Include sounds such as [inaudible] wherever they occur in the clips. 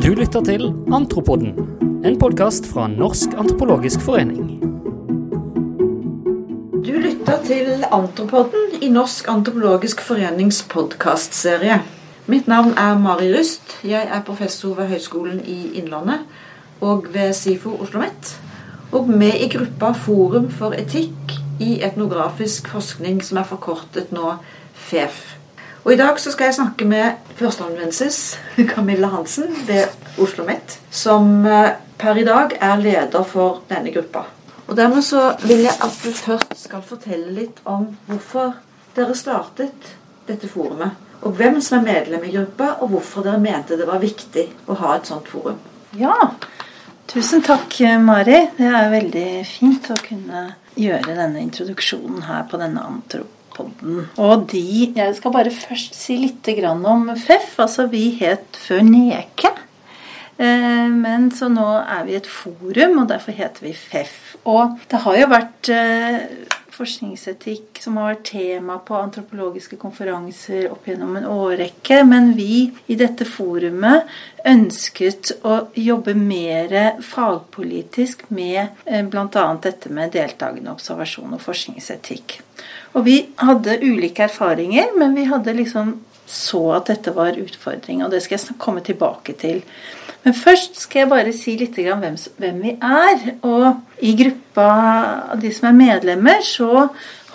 Du lytter til Antropoden, en podkast fra Norsk antropologisk forening. Du lytter til Antropoden i Norsk antropologisk forenings podkastserie. Mitt navn er Mari Rust. Jeg er professor ved Høgskolen i Innlandet og ved SIFO Oslo OsloMet. Og med i gruppa Forum for etikk i etnografisk forskning, som er forkortet nå FEF. Og I dag så skal jeg snakke med førsteamanuensis [laughs] Camilla Hansen ved Oslo OsloMet, som eh, per i dag er leder for denne gruppa. Og Dermed så vil jeg at du først skal fortelle litt om hvorfor dere startet dette forumet. Og hvem som er medlem i gruppa, og hvorfor dere mente det var viktig å ha et sånt forum. Ja, tusen takk, Mari. Det er veldig fint å kunne gjøre denne introduksjonen her på denne antrop podden. Og de Jeg skal bare først si litt om FEF. Altså, vi het før Neke. Eh, men så nå er vi et forum, og derfor heter vi FEF. Og det har jo vært eh, forskningsetikk som har vært tema på antropologiske konferanser opp gjennom en årrekke. Men vi i dette forumet ønsket å jobbe mer fagpolitisk med eh, bl.a. dette med deltakende observasjon og forskningsetikk. Og vi hadde ulike erfaringer, men vi hadde liksom så at dette var utfordring, og det skal jeg komme tilbake til. Men først skal jeg bare si litt om hvem, hvem vi er. Og i gruppa av de som er medlemmer, så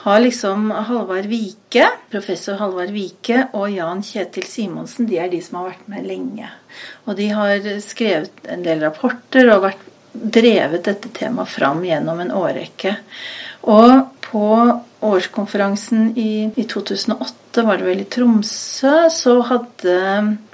har liksom Halvard Vike, professor Halvard Vike og Jan Kjetil Simonsen de er de som har vært med lenge. Og de har skrevet en del rapporter og vært, drevet dette temaet fram gjennom en årrekke. Og på årskonferansen i, i, 2008, var det vel i Tromsø, så hadde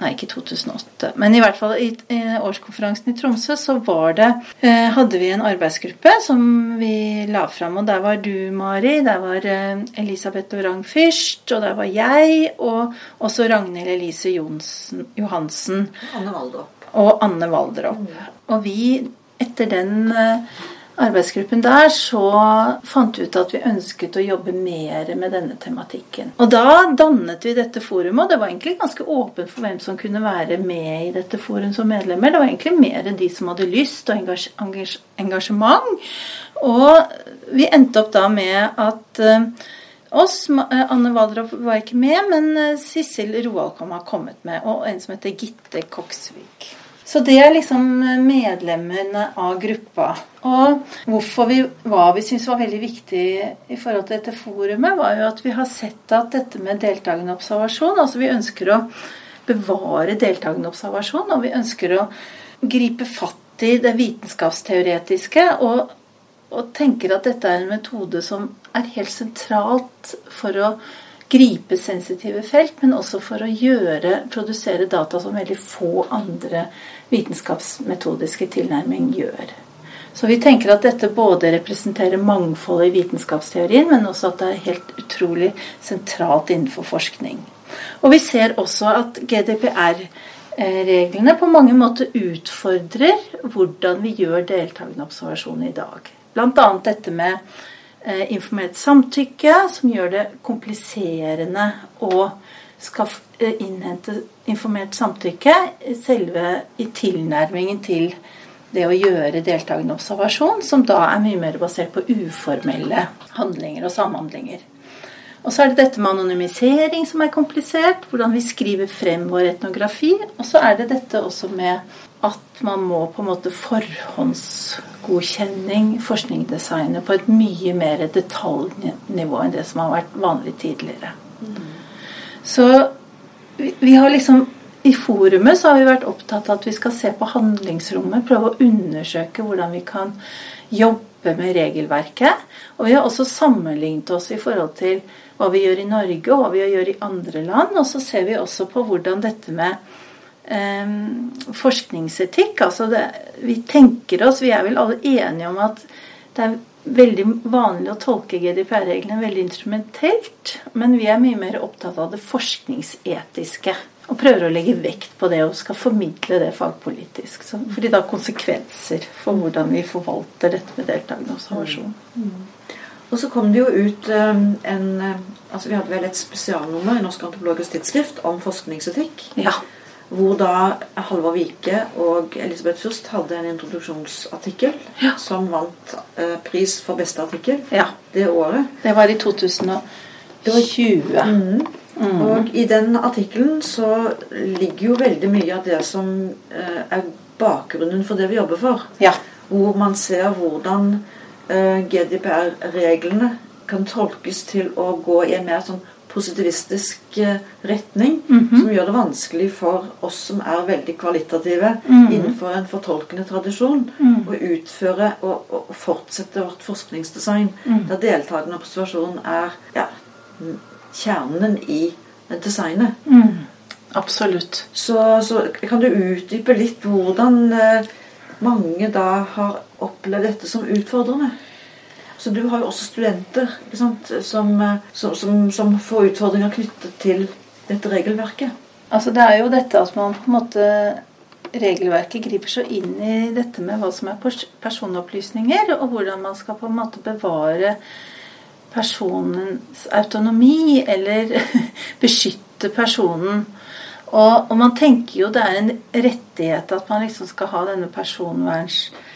Nei, ikke 2008, men i hvert fall i, i årskonferansen i Tromsø så var det eh, Hadde vi en arbeidsgruppe som vi la fram, og der var du, Mari, der var eh, Elisabeth Lorang Fyrst, og der var jeg, og også Ragnhild Elise Jonsen, Johansen. Anne Valdrup. Og Anne Valdrup. Mm. Og vi, etter den eh, arbeidsgruppen der så fant vi ut at vi ønsket å jobbe mer med denne tematikken. Og da dannet vi dette forumet, og det var egentlig ganske åpent for hvem som kunne være med i dette forum som medlemmer. Det var egentlig mer de som hadde lyst og engasjement. Og vi endte opp da med at uh, oss, eh, Anne Waldrop var ikke med, men eh, Sissel Roalkom har kommet med, og en som heter Gitte Koksvik. Så det er liksom medlemmene av gruppa. Og hvorfor vi, hva vi syns var veldig viktig i forhold til dette forumet, var jo at vi har sett at dette med deltakende observasjon Altså vi ønsker å bevare deltakende observasjon, og vi ønsker å gripe fatt i det vitenskapsteoretiske. og og tenker at dette er en metode som er helt sentralt for å gripe sensitive felt, men også for å gjøre, produsere data som veldig få andre vitenskapsmetodiske tilnærming gjør. Så vi tenker at dette både representerer mangfoldet i vitenskapsteorien, men også at det er helt utrolig sentralt innenfor forskning. Og vi ser også at GDPR-reglene på mange måter utfordrer hvordan vi gjør deltakende observasjon i dag. Bl.a. dette med informert samtykke, som gjør det kompliserende å skal innhente informert samtykke selve i tilnærmingen til det å gjøre deltakende observasjon, som da er mye mer basert på uformelle handlinger og samhandlinger. Og så er det dette med anonymisering som er komplisert. Hvordan vi skriver frem vår etnografi. Og så er det dette også med at man må på en måte forhåndsgodkjenning forskningsdesignet på et mye mer detaljnivå enn det som har vært vanlig tidligere. Mm. Så vi, vi har liksom i forumet så har vi vært opptatt av at vi skal se på handlingsrommet, prøve å undersøke hvordan vi kan jobbe med regelverket. Og vi har også sammenlignet oss i forhold til hva vi gjør i Norge, og hva vi gjør i andre land. Og så ser vi også på hvordan dette med forskningsetikk. Altså det, vi tenker oss, vi er vel alle enige om at det er veldig vanlig å tolke GDPR-reglene veldig instrumentelt. Men vi er mye mer opptatt av det forskningsetiske. Og prøver å legge vekt på det og skal formidle det fagpolitisk. Så, fordi det har konsekvenser for hvordan vi forvalter dette med deltakende observasjon. Mm. Og så kom det jo ut um, en altså Vi hadde vel et spesialnummer i Norsk antropologisk tidsskrift om forskningsetikk. Ja. Hvor da Halvor Vike og Elisabeth Fürst hadde en introduksjonsartikkel Ja. som vant eh, pris for beste artikkel Ja. det året. Det var i 2020. Mm. Og i den artikkelen så ligger jo veldig mye av det som eh, er bakgrunnen for det vi jobber for. Ja. Hvor man ser hvordan eh, GDPR-reglene kan tolkes til å gå i en mer sånn positivistisk retning retning. -hmm. Som gjør det vanskelig for oss som er veldig kvalitative Mhm. innenfor en fortolkende tradisjon, Mm. å utføre og, og fortsette vårt forskningsdesign. Mm. Der deltakende observasjon er ja, kjernen i designet. Mm. Absolutt. Så, så kan du utdype litt hvordan eh, mange da har opplevd dette som utfordrende? Så du har jo også studenter som, eh, som, som, som får utfordringer knyttet til dette regelverket. Altså Det er jo dette at man på en måte Regelverket griper så inn i dette med hva som er personopplysninger, og hvordan man skal på en måte bevare personens autonomi, eller [laughs] beskytte personen. Og, og man tenker jo det er en rettighet at man liksom skal ha denne personvernsbeskyttelsen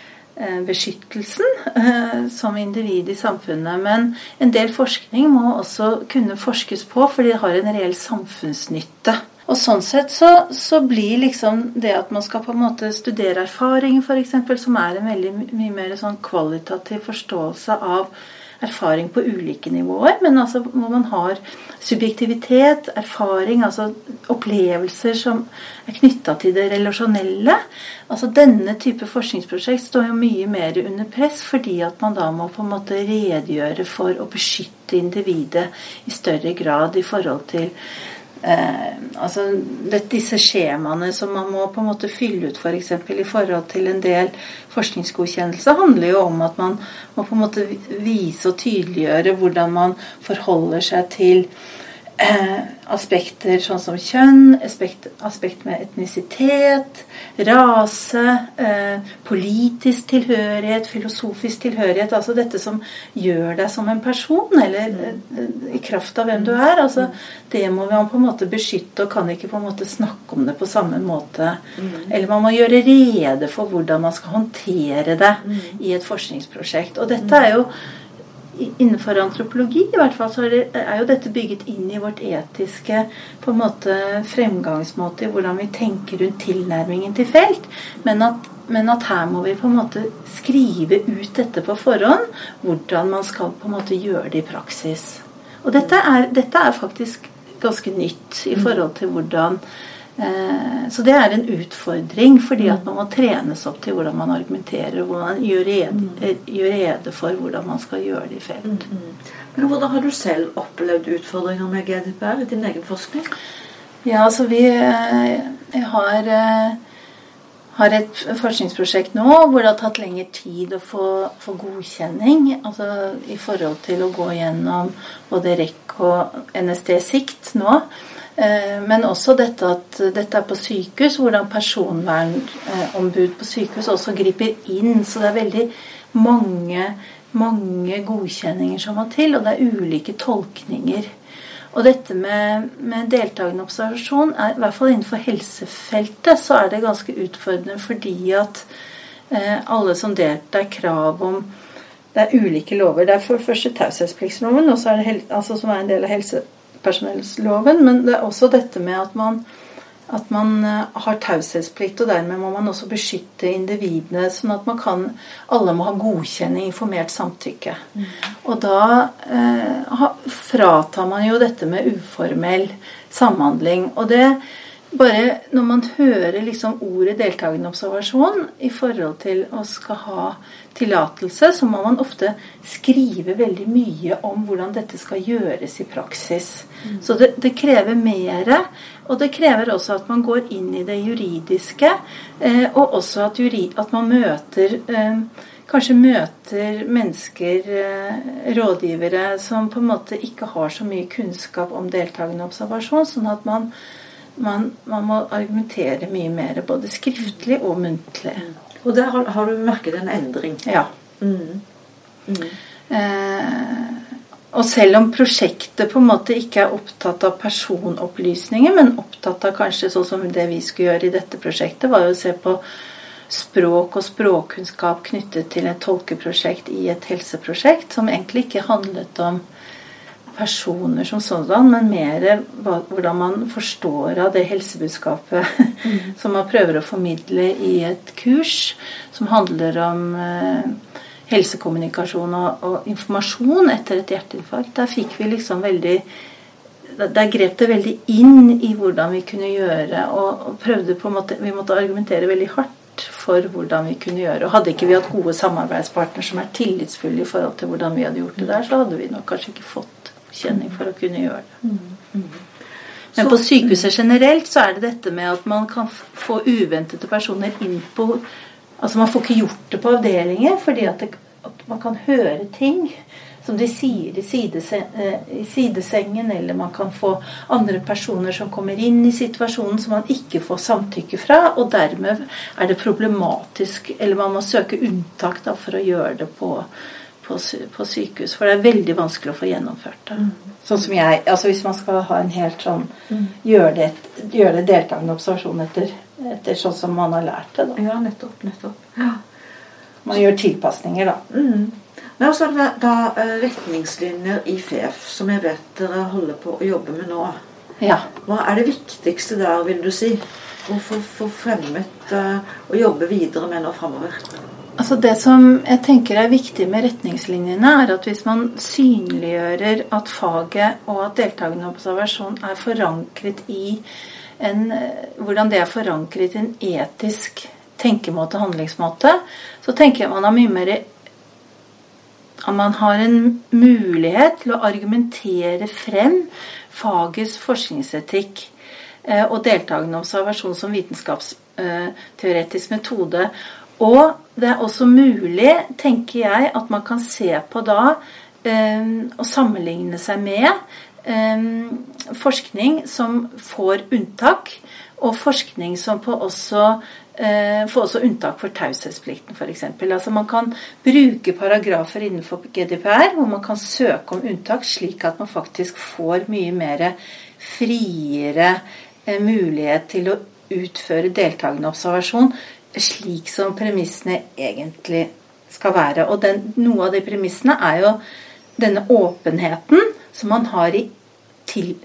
eh, som individ i samfunnet. Men en del forskning må også kunne forskes på, fordi det har en reell samfunnsnytte. Og sånn sett så, så blir liksom det at man skal på en måte studere erfaring, f.eks., som er en veldig mye mer sånn kvalitativ forståelse av erfaring på ulike nivåer, men altså hvor man har subjektivitet, erfaring, altså opplevelser som er knytta til det relasjonelle. Altså Denne type forskningsprosjekt står jo mye mer under press fordi at man da må på en måte redegjøre for å beskytte individet i større grad i forhold til Eh, altså det, disse skjemaene som man må på en måte fylle ut f.eks. For i forhold til en del forskningsgodkjennelse, handler jo om at man må på en måte vise og tydeliggjøre hvordan man forholder seg til aspekter sånn som kjønn, aspekt, aspekt med etnisitet, rase, eh, politisk tilhørighet, filosofisk tilhørighet. Altså dette som gjør deg som en person, eller eh, i kraft av hvem du er. altså Det må man på en måte beskytte, og kan ikke på en måte snakke om det på samme måte. Eller man må gjøre rede for hvordan man skal håndtere det i et forskningsprosjekt. Og dette er jo Innenfor antropologi i hvert fall, så er, jo dette bygget inn i vårt etiske på en måte fremgangsmåte i hvordan vi tenker rundt tilnærmingen til felt. Men at, men at her må vi på en måte skrive ut dette på forhånd. Hvordan man skal på en måte gjøre det i praksis. Og dette er, dette er faktisk ganske nytt i forhold til hvordan Så det er en utfordring, fordi at man må trenes opp til hvordan man argumenterer, og hvordan man gjør rede, eh, gjør rede for hvordan man skal gjøre det i felt. Men hvordan har du selv opplevd utfordringer med GDPR i din egen forskning? Ja, altså vi eh, har, eh, har et forskningsprosjekt nå hvor det har tatt lengre tid å få, få godkjenning. Altså i forhold til å gå gjennom både REC og NSD-sikt nå. Eh, Men også dette at dette er på sykehus, hvordan personvernombud på sykehus også griper inn. Så det er veldig mange, mange godkjenninger som må til, og det er ulike tolkninger. Og dette med, med deltakende observasjon, er, i hvert fall innenfor helsefeltet, så er det ganske utfordrende fordi at eh, alle som deltar, er krav om Det er ulike lover. Det er for første hel, altså, som er en del av helsepersonellsloven. Men det er også dette med at man, at man eh, har taushetsplikt, og dermed må man også beskytte individene. Sånn at man kan Alle må ha godkjenning, informert samtykke. Og da eh, fratar man jo dette med uformell samhandling. Og det bare når man hører liksom ordet deltakende observasjon i forhold til å skal ha tillatelse, så må man ofte skrive veldig mye om hvordan dette skal gjøres i praksis. Så det, det krever mer. Og det krever også at man går inn i det juridiske, eh, og også at, juri, at man møter eh, Kanskje møter mennesker, eh, rådgivere, som på en måte ikke har så mye kunnskap om deltakende observasjon, sånn at man man, man, må argumentere mye mer, både skriftlig og muntlig. Og der har, har du merket en endring. Ja. Mm. Mm. Eh, og selv om prosjektet på en måte ikke er opptatt av personopplysninger, men opptatt av kanskje sånn som det vi skulle gjøre i dette prosjektet, var jo å se på språk og språkkunnskap knyttet til et tolkeprosjekt i et helseprosjekt, som egentlig ikke handlet om personer som sådan, men mer hvordan man forstår av det helsebudskapet mm. [laughs] som man prøver å formidle i et kurs som handler om eh, helsekommunikasjon og, og, informasjon etter et hjerteinfarkt. Der fikk vi liksom veldig Der grep det veldig inn i hvordan vi kunne gjøre, og, og prøvde på en måte Vi måtte argumentere veldig hardt for hvordan vi kunne gjøre. Og hadde ikke vi hatt gode samarbeidspartnere som er tillitsfulle i forhold til hvordan vi hadde gjort det der, så hadde vi nok kanskje ikke fått kjenning for å kunne gjøre det. Mm. Men på sykehuset generelt så er det dette med at man kan få uventede personer inn på Altså Man får ikke gjort det på avdelinger fordi at, det, at man kan høre ting som de sier i, sidese, eh, i, sidesengen, eller man kan få andre personer som kommer inn i situasjonen som man ikke får samtykke fra, og dermed er det problematisk, eller man må søke unntak for å gjøre det på, på, på, sykehus. For det er veldig vanskelig å få gjennomført det. Mm. Sånn som jeg, altså Hvis man skal ha en helt sånn mm. Gjøre det, gjør det deltakende observasjon etter etter sånn som man har lært det. Da. Ja, nettopp. nettopp. Ja. Man gjør tilpasninger, da. Mm. Men også da eh, retningslinjer i FEF, som jeg vet dere holder på å jobbe med nå. Ja. Hva er det viktigste der, vil du si? Å få fremmet og jobbe videre med nå framover? Altså Det som jeg tenker er viktig med retningslinjene, er at hvis man synliggjører at faget og at deltakende observasjon er forankret i en, hvordan det er forankret i en etisk tenkemåte handlingsmåte, så tenker jeg man har mye mer at man har en mulighet til å argumentere frem fagets forskningsetikk eh, og deltakende observasjon som vitenskapsteoretisk metode. Og det er også mulig, tenker jeg, at man kan se på da eh, og sammenligne seg med forskning som får unntak, og forskning som på også eh, får også unntak for taushetsplikten, f.eks. Altså man kan bruke paragrafer innenfor GDPR hvor man kan søke om unntak, slik at man faktisk får mye mer friere eh, mulighet til å utføre deltakende observasjon, slik som premissene egentlig skal være. Og den, noe av de premissene er jo denne åpenheten som man har i til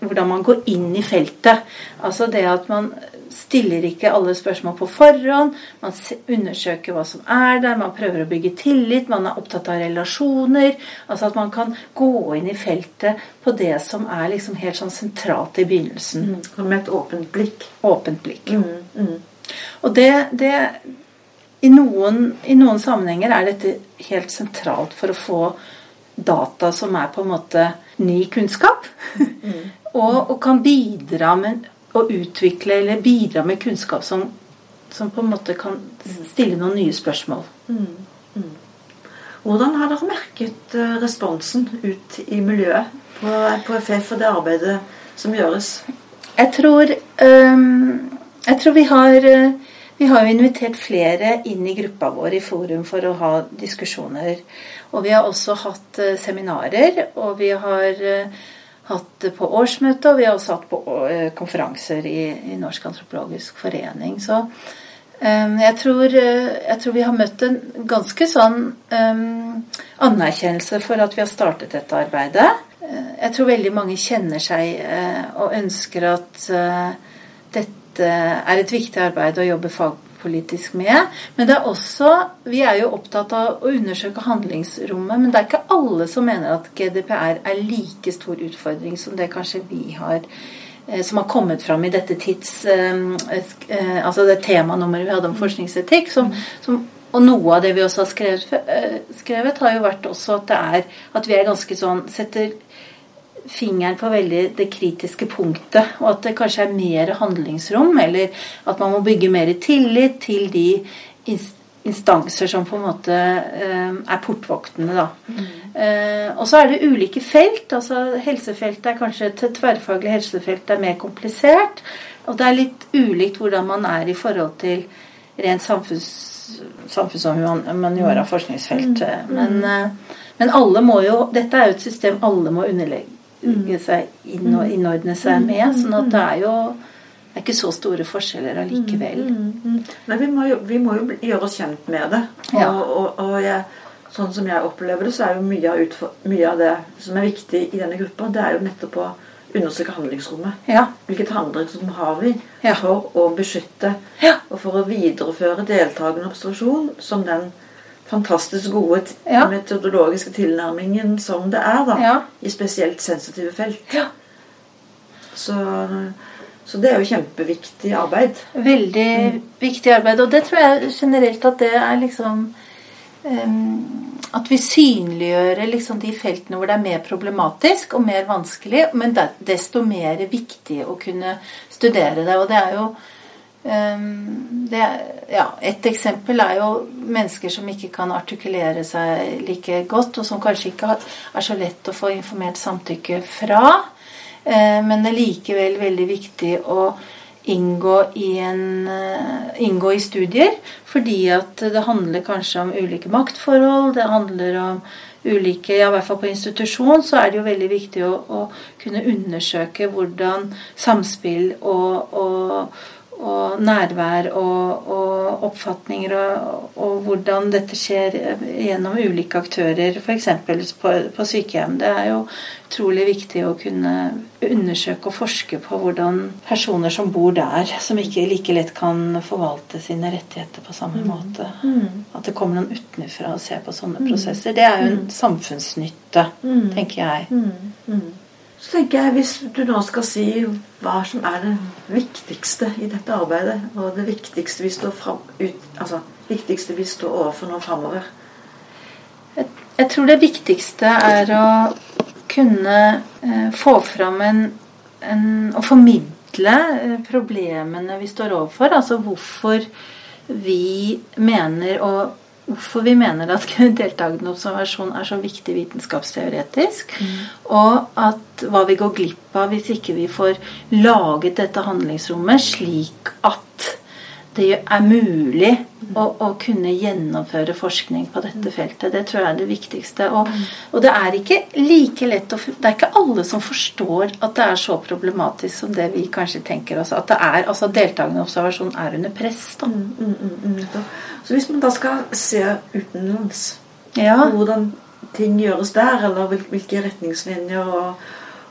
hvordan man går inn i feltet. Altså det at man stiller ikke alle spørsmål på forhånd. Man undersøker hva som er der, man prøver å bygge tillit, man er opptatt av relasjoner. Altså at man kan gå inn i feltet på det som er liksom helt sånn sentralt i begynnelsen. Mm, med et åpent blikk. Åpent blikk. Mm, mm. Og det, det i, noen, I noen sammenhenger er dette helt sentralt for å få data som er på en måte ny kunnskap. Mm. [laughs] og, og, kan bidra med å utvikle eller bidra med kunnskap som, som, på en måte kan stille noen nye spørsmål. Mm. Mm. Hvordan har dere merket eh, responsen ut i miljøet på, på FF og det arbeidet som gjøres? Jeg tror, um, jeg tror vi har uh, vi har invitert flere inn i gruppa vår i forum for å ha diskusjoner. Og vi har også hatt eh, seminarer, og vi har eh, hatt på årsmøte, og vi har også hatt på eh, konferanser i, i Norsk antropologisk forening. Så jeg, tror, jeg, tror, vi har møtt en ganske sånn um, anerkjennelse for at vi har startet dette arbeidet. Jeg tror veldig mange kjenner seg uh, og ønsker at uh, dette er et viktig arbeid å jobbe fagpolitisk med. Men det er også Vi er jo opptatt av å undersøke handlingsrommet, men det er ikke alle som mener at GDPR er like stor utfordring som det kanskje vi har eh, som har kommet fram i dette tids... Eh, eh, altså det temanummeret vi hadde om forskningsetikk. Som, som, og noe av det vi også har skrevet, skrevet, har jo vært også at det er at vi er ganske sånn setter fingeren på veldig det kritiske punktet, og at det kanskje er mer handlingsrom, eller at man må bygge mer tillit til de instanser som på en måte eh, er portvoktene, da. Mm. Eh, og så er det ulike felt. altså Helsefeltet er kanskje et tverrfaglig helsefelt er mer komplisert. Og det er litt ulikt hvordan man er i forhold til rent samfunns, samfunns- og humaniora forskningsfelt. Mm. Men, eh, Men alle må jo Dette er jo et system alle må underlegge seg inn og innordne seg med. Sånn at det er jo det er ikke så store forskjeller allikevel. Nei, vi må, jo, vi må jo gjøre oss kjent med det. Og, Ja. og, og jeg, sånn som jeg opplever det, så er jo mye av, utfor, mye av det som er viktig i denne gruppa, det er jo nettopp å undersøke handlingsrommet. Ja. Hvilket handlingsrom har vi Ja. for å beskytte Ja. og for å videreføre deltakende observasjon som den fantastisk gode Ja. metodologiske tilnærmingen som det er da, Ja. i spesielt sensitive felt. Ja. Så, så det er jo kjempeviktig arbeid. Veldig viktig arbeid. Og det tror jeg generelt at det er liksom um, At vi synliggjør liksom de feltene hvor det er mer problematisk og mer vanskelig, men desto mer viktig å kunne studere det. Og det er jo det, er- ja, Et eksempel er jo mennesker som ikke kan artikulere seg like godt, og som kanskje ikke er så lett å få informert samtykke fra. Eh, Men det er likevel veldig viktig å inngå i, en, eh, inngå i studier. Fordi at det handler kanskje om ulike maktforhold. Det handler om ulike Ja, i hvert fall på institusjon så er det jo veldig viktig å, å kunne undersøke hvordan samspill og, og, og nærvær og, og oppfatninger og, og hvordan dette skjer eh, gjennom ulike aktører, f.eks. På, på sykehjem. Det er jo utrolig viktig å kunne undersøke og forske på hvordan personer som bor der, som ikke like lett kan forvalte sine rettigheter på samme måte At det kommer noen utenfra og ser på sånne prosesser. Det er jo en samfunnsnytte, tenker jeg. Så tenker jeg, Hvis du nå skal si hva som er det viktigste i dette arbeidet, og det viktigste vi står, fram, ut, altså, viktigste vi står overfor nå framover Jeg, jeg tror det viktigste er å kunne eh, få fram en, en Å formidle eh, problemene vi står overfor. Altså hvorfor vi mener og hvorfor vi mener at [laughs] deltakende observasjon er så viktig vitenskapsteoretisk. Og at hva vi går glipp av hvis ikke vi får laget dette handlingsrommet slik at det er mulig å, å kunne gjennomføre forskning på dette feltet. Det tror jeg er det viktigste. Og, og det er ikke like lett å Det er ikke alle som forstår at det er så problematisk som det vi kanskje tenker oss. At det er, altså deltakende observasjon er under press. Da. Mm, mm, mm. Så hvis man da skal se utenlands Ja. hvordan ting gjøres der, eller hvilke retningslinjer og,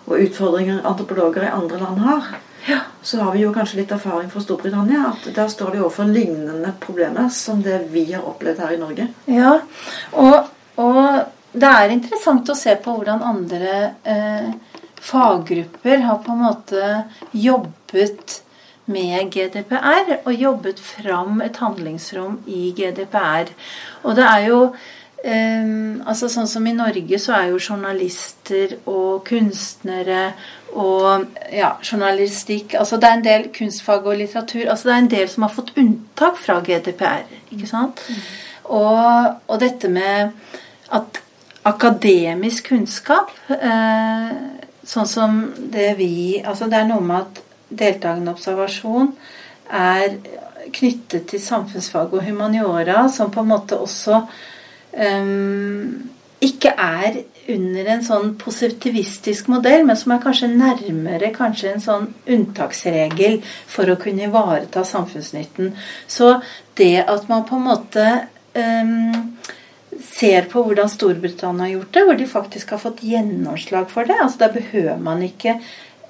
og utfordringer antropologer i andre land har, Ja. så har vi jo kanskje litt erfaring fra Storbritannia. At der står de overfor lignende problemer som det vi har opplevd her i Norge. Ja, og, og det er interessant å se på hvordan andre eh, faggrupper har på en måte jobbet med GDPR og jobbet fram et handlingsrom i GDPR. Og det er jo eh, altså Sånn som i Norge så er jo journalister og kunstnere og ja, journalistikk altså Det er en del kunstfag og litteratur. altså Det er en del som har fått unntak fra GDPR. ikke sant? Og, og dette med at akademisk kunnskap eh, Sånn som det vi Altså det er noe med at deltakende observasjon er knyttet til samfunnsfag og humaniora, som på en måte også um, ikke er under en sånn positivistisk modell, men som er kanskje nærmere kanskje en sånn unntaksregel for å kunne ivareta samfunnsnytten. Så det at man på en måte um, ser på hvordan Storbritannia har gjort det, hvor de faktisk har fått gjennomslag for det. altså Da behøver man ikke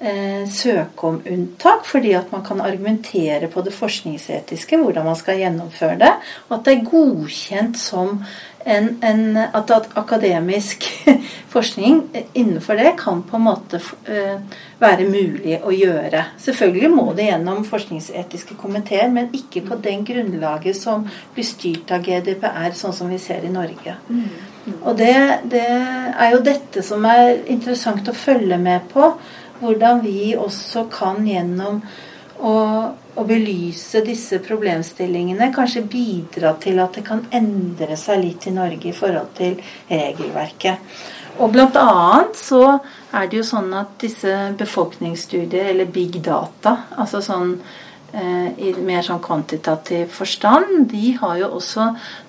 eh, søke om unntak, fordi at man kan argumentere på det forskningsetiske, hvordan man skal gjennomføre det, og at det er godkjent som en, en at, at akademisk [laughs] forskning innenfor det kan på en måte eh, være mulig å gjøre. Selvfølgelig må det gjennom forskningsetiske komiteer, men ikke på den grunnlaget som blir styrt av GDPR, sånn som vi ser i Norge. Og det, det er jo dette som er interessant å følge med på. Hvordan vi også kan gjennom å, å belyse disse problemstillingene kanskje bidra til at det kan endre seg litt i Norge i forhold til regelverket. Og blant annet så er det jo sånn at disse befolkningsstudier, eller big data, altså sånn eh, i mer sånn kvantitativ forstand, de har jo også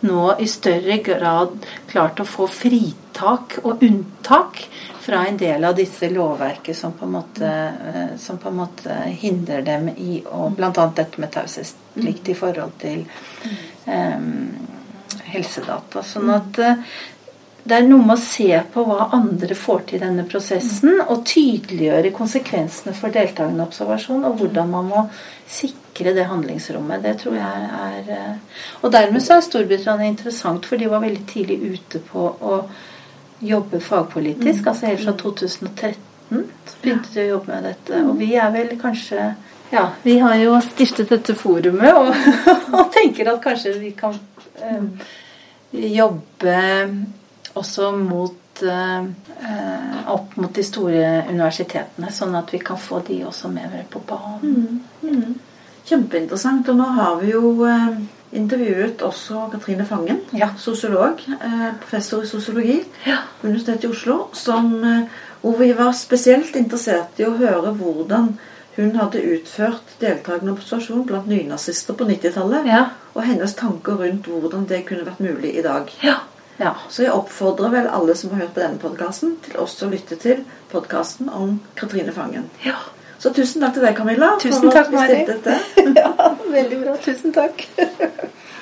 nå i større grad klart å få fritak og unntak fra en del av disse lovverket som på en måte, eh, som på en måte hindrer dem i å Bl.a. dette med taushetsplikt i forhold til um, helsedata. Sånn at uh, det er noe med å se på hva andre får til i denne prosessen, og tydeliggjøre konsekvensene for deltakende observasjon, og hvordan man må sikre det handlingsrommet. Det tror jeg er uh, Og dermed så er Storbritannia interessant, for de var veldig tidlig ute på å jobbe fagpolitisk. Altså helt fra 2013 så begynte de å jobbe med dette. Og vi er vel kanskje Ja, vi har jo stiftet dette forumet og, [laughs] og tenker at kanskje vi kan eh, jobbe også mot eh, opp mot de store universitetene, sånn at vi kan få de også med på banen. Mm. Mm. Kjempeinteressant. Og nå har vi jo eh, intervjuet også Katrine Fangen, Ja. sosiolog, eh, professor i sosiologi Ja. Universitetet i Oslo, som, eh, hvor vi var spesielt interessert i å høre hvordan hun hadde utført deltakende observasjon blant nynazister på 90-tallet, Ja. og hennes tanker rundt hvordan det kunne vært mulig i dag. Ja. ja. Så jeg oppfordrer vel alle som har hørt på denne podkasten, til også å lytte til podkasten om Katrine Fangen. ja. Så tusen takk til deg, Camilla, Tusen takk, Mari. [laughs] ja veldig bra. Tusen takk.